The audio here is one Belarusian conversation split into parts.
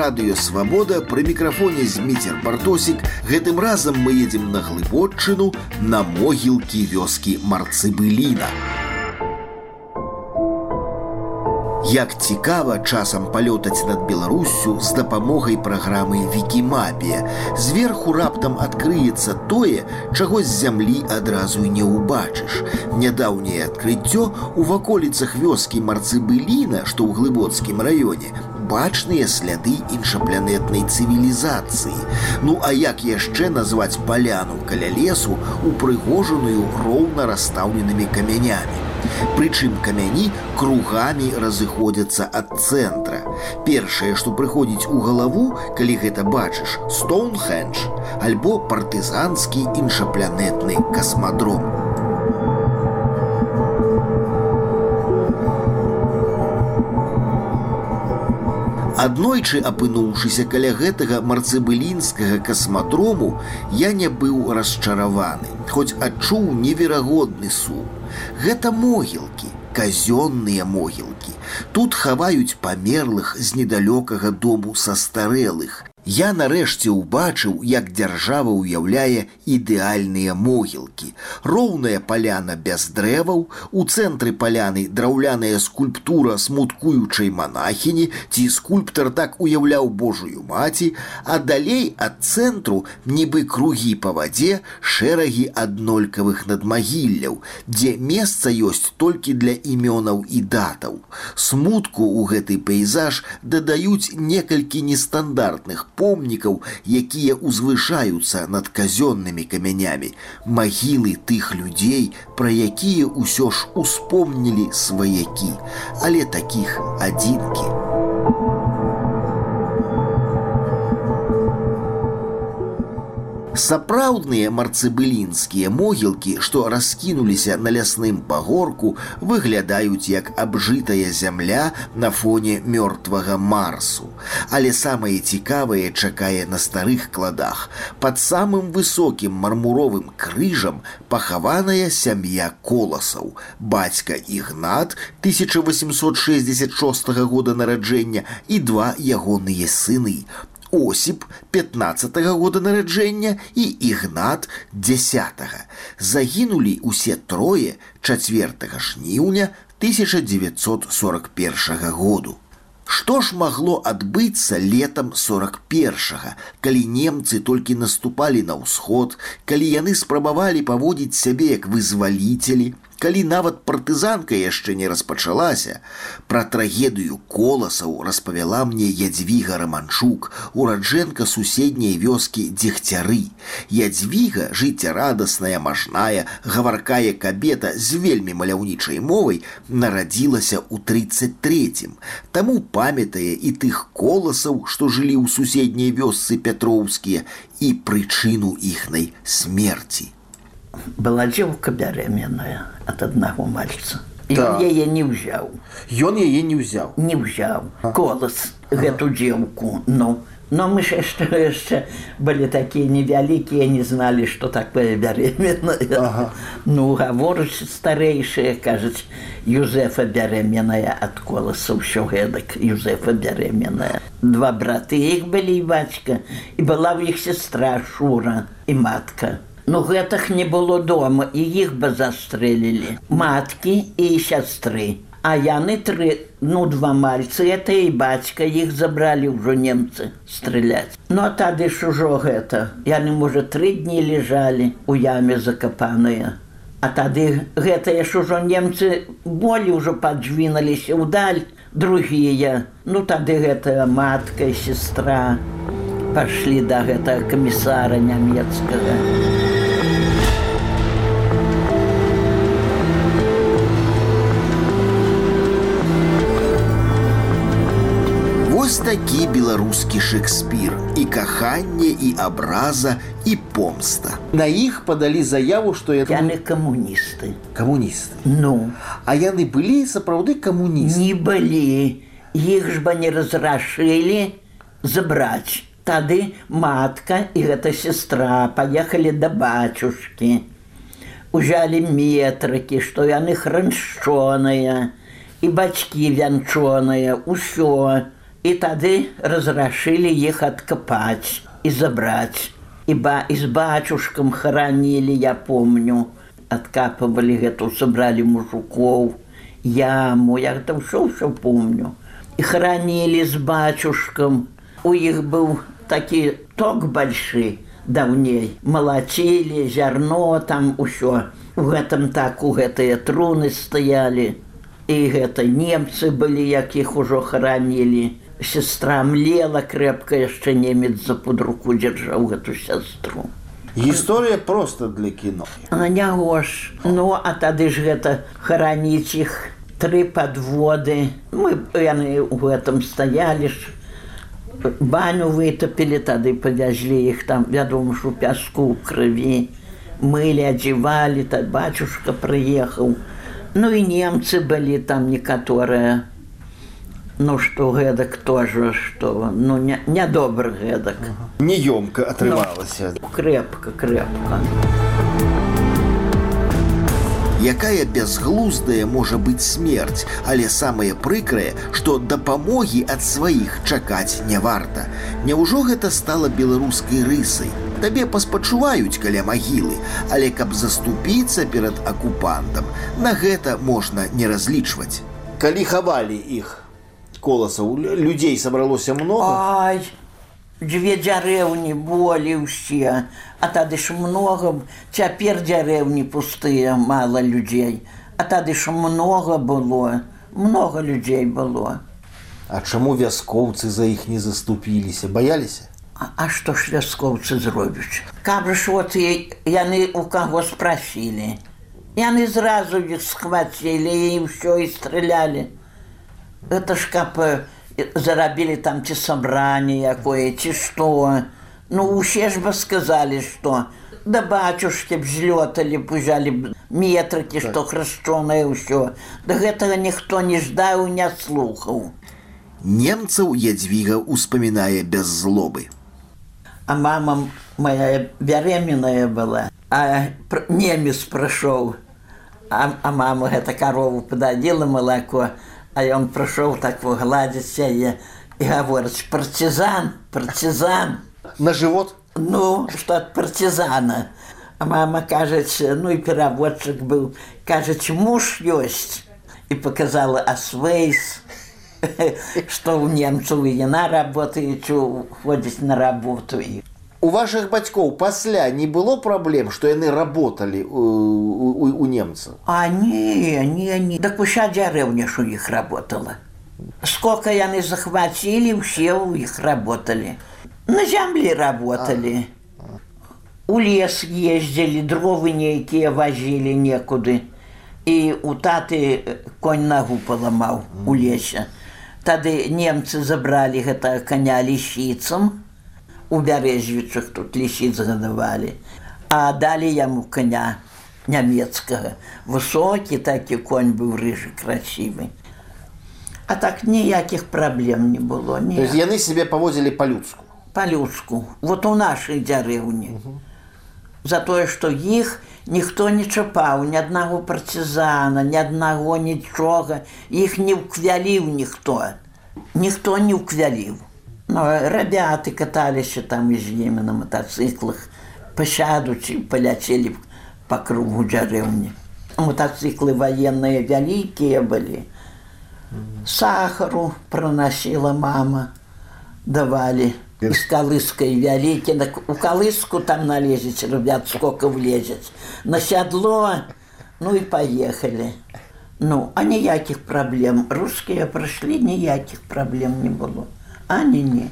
У эфіры радыёвабода пры мікрафоне зміцер бартосік гэтым разам мы едзем на глыбочыну на могілкі вёскі марцыбыліна. Як цікава часам палётаць над Беларуссю з дапамогай праграмы Вкімапія. Зверху раптам адкрыецца тое, чаго з зямлі адразу не ўбачыш. Нядаўняе адкрыццё у ваколіцах вёскі марцыбыліна, што ў глыбоцкім раёне, бачныя сляды іншапланетнай цывілізацыі. Ну а як яшчэ назваць паляну каля лесу, упрыгожаную роўна расстаўленымі камянямі. Прычым камяні кругамі разыходзяцца ад цэнтра. Першае, што прыходзіць у галаву, калі гэта бачыш, Стоунхендж, альбо партызанскі іншапланетны касмадром. Аднойчы апынуўшыся каля гэтага марцыбылінскага касмадрому, я не быў расчараваны, хоць адчуў неверагодны сум. Гэта могілкі, казённыя могілкі. Тут хаваюць памерлых з недалёкага дому са старэлых, Я нарэшце ўбачыў, як дзяржава ўяўляе ідэальныя могілкі. Роўная паляна без дрэваў, у цэнтры паляны драўляная скульптура смуткуючай манахіні, ці скульптар так уяўляў Божую маці, а далей ад цэнтру нібы кругі па вадзе шэрагі аднолькавых надмагілляў, дзе месца ёсць толькі для імёнаў і датаў. Смутку ў гэты пейзаж дадаюць некалькі нестандартных помнікаў, якія ўзвышаюцца над казённымі камянямі, магілы тых людзей, пра якія ўсё ж успомнілі сваякі, але такіх адзінкі. Сапраўдныя марцыбылінскія могілкі, што раскінуліся на лясным пагорку, выглядаюць як абжытая зямля на фоне мёртвага марсу. Але самае цікавае чакае на старых кладах. Пад самым высокім мармуровым крыжам пахаваная сям'я коласаў. Бацька ігнат 1866 года нараджэння і два ягоныя сыны Осіп 15 -го года нараджэння і ігнат 10 загінулі усе трое 4 жніўня 1941 году. Што ж магло адбыцца летом 41, калі немцы толькі наступалі на ўсход, калі яны спрабавалі паводзіць сябе як вызваліцелі, калі нават партызанка яшчэ не распачалася пра трагедыю коласаў распавяла мне ядзвіга раманчук ураджэнка суседняй вёскі дзегцяры ядзвіга жыццярадасная мажная гаваркая кабета з вельмі маляўнічай мовай нарадзілася ў 33 таму памятае і тых коласаў што жылі ў суседняй вёсцы пятроўскія і прычыну іхнай смерти была дзеўка бярэменная ад аднаго мальца. Так. яе не ўзяў Ён яе не ўзяў не ўзяў голас гэту дзеўку ну но мы ж яшчэ яшчэ былі такія невялікія не зналі што такое бярэменна ага. ну гаворыць старэйшыя кажуць юзефа бярэменная ад коласа ўсё гэтак юзефа бярэменная два браты іх былі бацька і была ў іх сестра шура і матка Ну гэтых не было дома і іх бы застрэлілі. Маткі і сястры. А яны тры ну два мальцы это і бацька іх забралі ўжо немцы стреляць. Ну а тады ж ужо гэта. Яны можа тры дні лежалі у яме закапаныя. А тады гэтыя ж ужо немцы болі ўжо паджвіналіся ўдаль другія. Ну тады гэтая матка і сестра пашлі да гэтага камісара нямецкага. Такі беларускі шекспір і каханне і абраза і помста. На іх падалі заяву што яны камуністы. Камуністы. Ну. А яны былі сапраўды камуніст не былі. Іх ж бы не разрашылі забраць. Тады матка і гэта сестра паехалі да бацюшкі. Узялі метрыкі што яны храншчоныя. І бацькі вянчоныя. Ўсё И тады разрешили их откопать и забрать. И ба и с батюшком хоронили, я помню. Откапывали эту, собрали мужиков, яму, я это все, все помню. И хоронили с батюшком. У них был такие ток большой, давней. Молотили, зерно там еще. В этом так, у гэтые труны стояли. И это немцы были, яких уже хоронили. Сестра млела крепко, яшчэ немец за под руку держаў эту сестру. Гісторыя проста для кіно. А няго ж. Ну, а тады ж гэта хараніць іх тры подводы. Мы яны ў гэтым стаялі ж. Баню вытапілі, тады павязлі іх там, вядома ж у пяску ў крыві. Мылі, адзівалі, так бацюшка прыехаў. Ну і немцы былі там некаторыя. Ну што гэтак тоже, што ну нядобры не гэтак. Неёмка атрымалася. Ну, крепка, крепка. Якая бязглуздая можа быць смерць, але самае прыкрае, што дапамогі ад сваіх чакаць не варта. Няўжо гэта стала беларускай рысай. Табе паспачуваюць каля магілы, але каб заступіцца перад акупантам, на гэта можна не разлічваць. Калі хавалі іх, коласаў людзей сабралося много. Ай, дзве дзярэўні болі ўсе а тады ж много цяпер дзярэўні пустыя мала людзей а тады ж много было много людзей было. А чаму вяскоўцы за іх не заступіліся? Баяліся? А, а што ж вяскоўцы зробяць? Каб ж вот яны у каго спрасілі. Яны зразу іх схвацілі і ўсё і стрэлялі это ж каб зарабілі там ці сабранне якое ці што ну усе ж бы сказалі што да бацюшкі б злёталі пужалі б метрыкі што храшчонае ўсё да гэтага ніхто не ждаў не слухаў немцаў ядзвіга успамінае без злобы. А мама моя бяременная была а немец прайшоў а, а мама гэта карову пададзіла малако а ён прыйшоў так гладзіць яе і гаворыць партизан, партизан. На жывот? Ну, што ад партизана. А мама кажаць, ну і пераводчык быў, кажаць, муж ёсць і показала асвейс, што ў немцаў і яна работаюць, ходзіць на работу і у ваших бацькоў пасля не было праблем што яны работалі у, у, у немцаў а не не не так уся дзярэўня ж у іх работала. Сколько яны захвацілі усе ў іх работалі на зямлі работалі у лес ездзілі дровы нейкія вазілі некуды і у таты конь нагу паламаў у лесе тады немцы забралі гэта каня лісіцам у бярэзвічах тут лісіц гадавалі, а далі яму коня нямецкага. Высокі такі конь быў рыжы красівы. А так ніякіх праблем не было. яны сябе паводзілі па-людску. Па-людску, вот у нашай дзярэўні. За тое, што іх ніхто не чапаў ні аднаго партизана, ні аднаго нічога, іх не ўквяліў ніхто. Ніхто не ўквяліў. Ну, ребята каталіся там з імі на мотоциклах, пасядучы, паляцелі по кругу дзярэўні. Мотоциклы военные вялікія былі. Сахару проносила мама, давали. И с колыской вялікі, у колыску там налезець, ребят, сколько влезет. На седло, ну и поехали. Ну, а ніякіх праблем. Русскія прыйшлі, ніякіх праблем не было. А не не.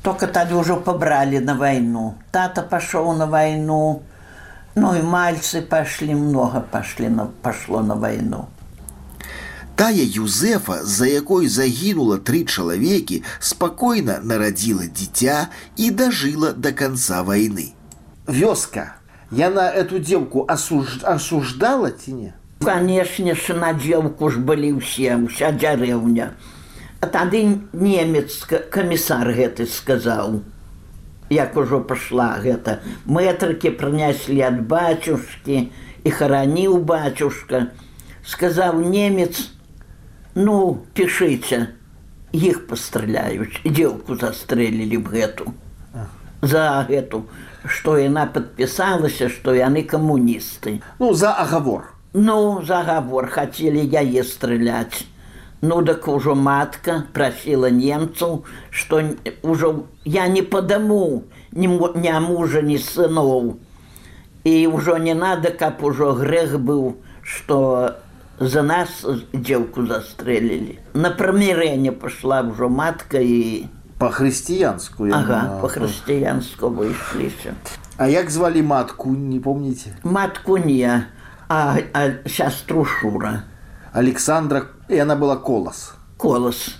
Только тады ўжо пабралі на вайну. Тата пашоў на вайну. Ну і мальцы пашлі много пашлі на пашло на вайну. Тая Юзефа, за якой загінула тры чалавекі, спакойна нарадзіла дзіця і дажыла до конца войны. Вёска, яна эту дзелку асуж... асуждала ці не? Канешне ж на дзелку ж былі ўсе, уся дзярэўня. А тады немец камісар гэты сказаў, як ужо пашла гэта. Мэтрыкі прыняслі ад бацюшкі і хараніў бацюшка, сказаў немец: « Ну, пішыце, іх пастраляюць дзелку застрэлілі б гэту за гэту што яна падпісалася што яны камуністы Ну, за оговор. ну загавор хацелі яе страляць ну дак ужо матка прасіла немцаў што ужо я не падаму ні ні мужа ні сыноў і ўжо не надо каб ужо грэх быў што за нас дзелку застрэлілі на прамірэнне пашла ўжо матка і По-християнску. я ага думаю. по-хрысціянску выйшліся А як звали матку, не помните? матку не а, а сястру шура Александра, и она была Колос. колас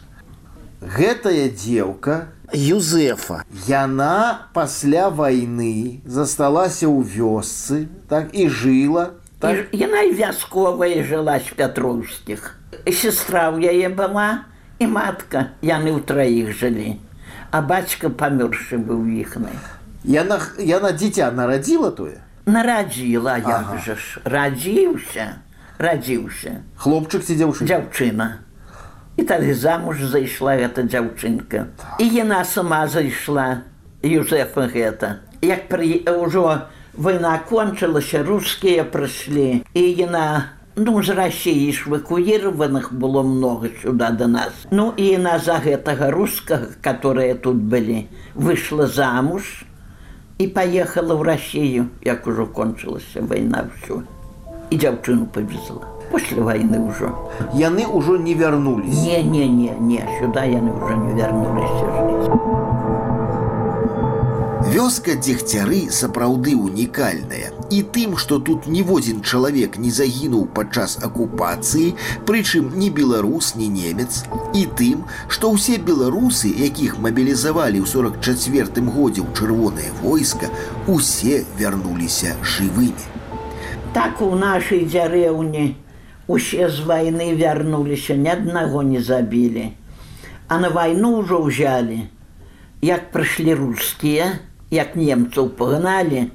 Гэтая девка, Юзефа, яна пасля войны засталася ў вёсцы, так і жила, так. Яна вясковая жыла з пятроўскіх. Сестра ў яе была і матка, яны ў траіх жылі. А бацька памёршы быў іхны. яна, яна дзіця нарадзіла тое. Нарадзіла ага. жа ж, радзіўся, радзіўся. Хлопчык ці дзяўчына. дзяўчына. І тады замуж зайшла гэта дзяўчынка. І яна сама зайшла Юзефа гэта. Як пры... ўжо вайна кончылася, рускія прыйшлі і яна ну з рассіі ж эвакуіраваных было много сюда до нас. Ну і яна за гэтага рускага, которые тут былі, выйшла замуж і паехала ў Расію, як ужо кончылася вайна ўсё. І дзяўчыну павезла. Пасля вайны ўжо. Яны ўжо не вярнулись. Не, не, не, не, сюда яны ўжо не вярнуліся. Вёска дзегцяры сапраўды унікальная і тым, што тут ніводзін чалавек не загінуў падчас акупацыі, прычым ні беларус, ні немец, і тым, што ўсе беларусы, якіх мабілізавалі ў 44 годзе ў чырвонае войска, усе вярнуліся жывымі. Так у нашай дзярэўні усе з вайны вярнуліся, ні аднаго не забілі. А на вайну ўжо ўзялі. Як прыйшлі рускія, як немцаў пагналі,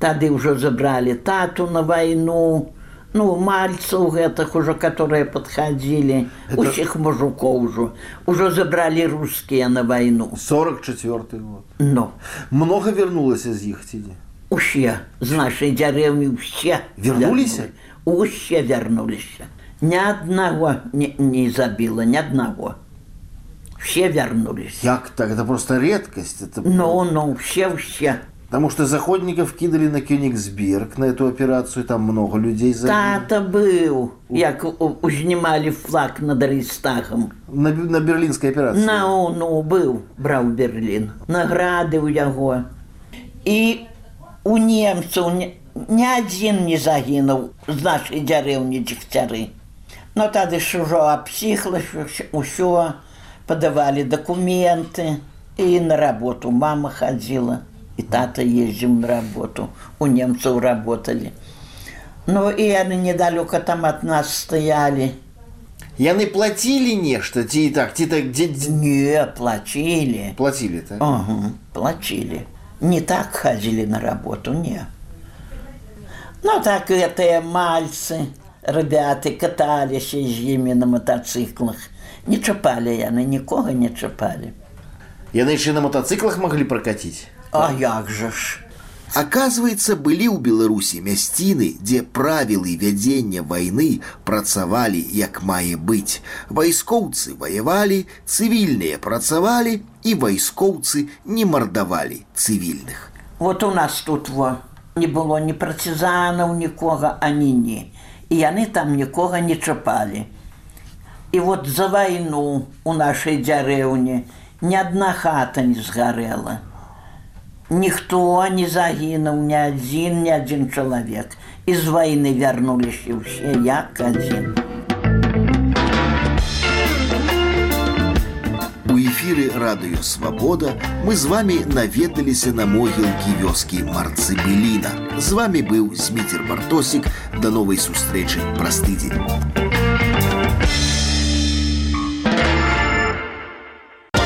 тады ўжо забралі тату на вайну, ну мальцаў гэтых ужо которые падхадзілі усіх мужикоў ужо ужо забралі рускія на вайну 44 год. но Много вернулася з іх ці не? Усе з нашай дзярэўні ўсе Вярнуліся? вярнулі. усе вярнуліся ні аднаго не, не забіла ні аднаго все вярнуліся Як так? Это просто редкость. Это... ну ну все все Потому что заходников кидали на Кёнигсберг, на эту операцию, там много людей забили. тата быў як узнімалі флаг над рейстагам На, на берлинской операции. Ну, ну, быў, браў Берлін. Награды ў яго. І у немцаў ні, адзін не загінуў з нашай дзярэўні дзегцяры. Ну тады ж ужо абсіхла ўсё, падавалі дакументы і на работу мама хадзіла і тата ездзіў на работу. У немцаў работалі. Ну і яны недалёка там ад нас стаялі. Яны нечто, ти и так, ти так, где- Не плацілі. платили, так? Ага, платили. Не так ходили на работу, не. Ну, так это мальцы, ребята, катались з імі на мотоциклах. Не чапали яны, нікога не чапали. Яны еще на мотоциклах могли прокатить. А як же ж? Аказваецца, былі ў Беларусі мясціны, дзе правілы вядзення вайны працавалі як мае быць. Вайскоўцы ваявалі, цывільныя працавалі і вайскоўцы не мардавалі цывільных. Вот у нас тут во не было ні партизанаў нікога, ані не. І яны там нікога не чапалі. І вот за вайну у нашай дзярэўні ні адна хата не згарэла. Ніхто не загінуў ні адзін, ні адзін чалавек. І з вайны вярнуліся ўсе як адзін. У эфіры радыё Свабода мы з вами наведаліся на могілкі вёскі Марцыбеліна. З вами быў Зміцер Бартосік да новай сустрэчы праз тыдзень.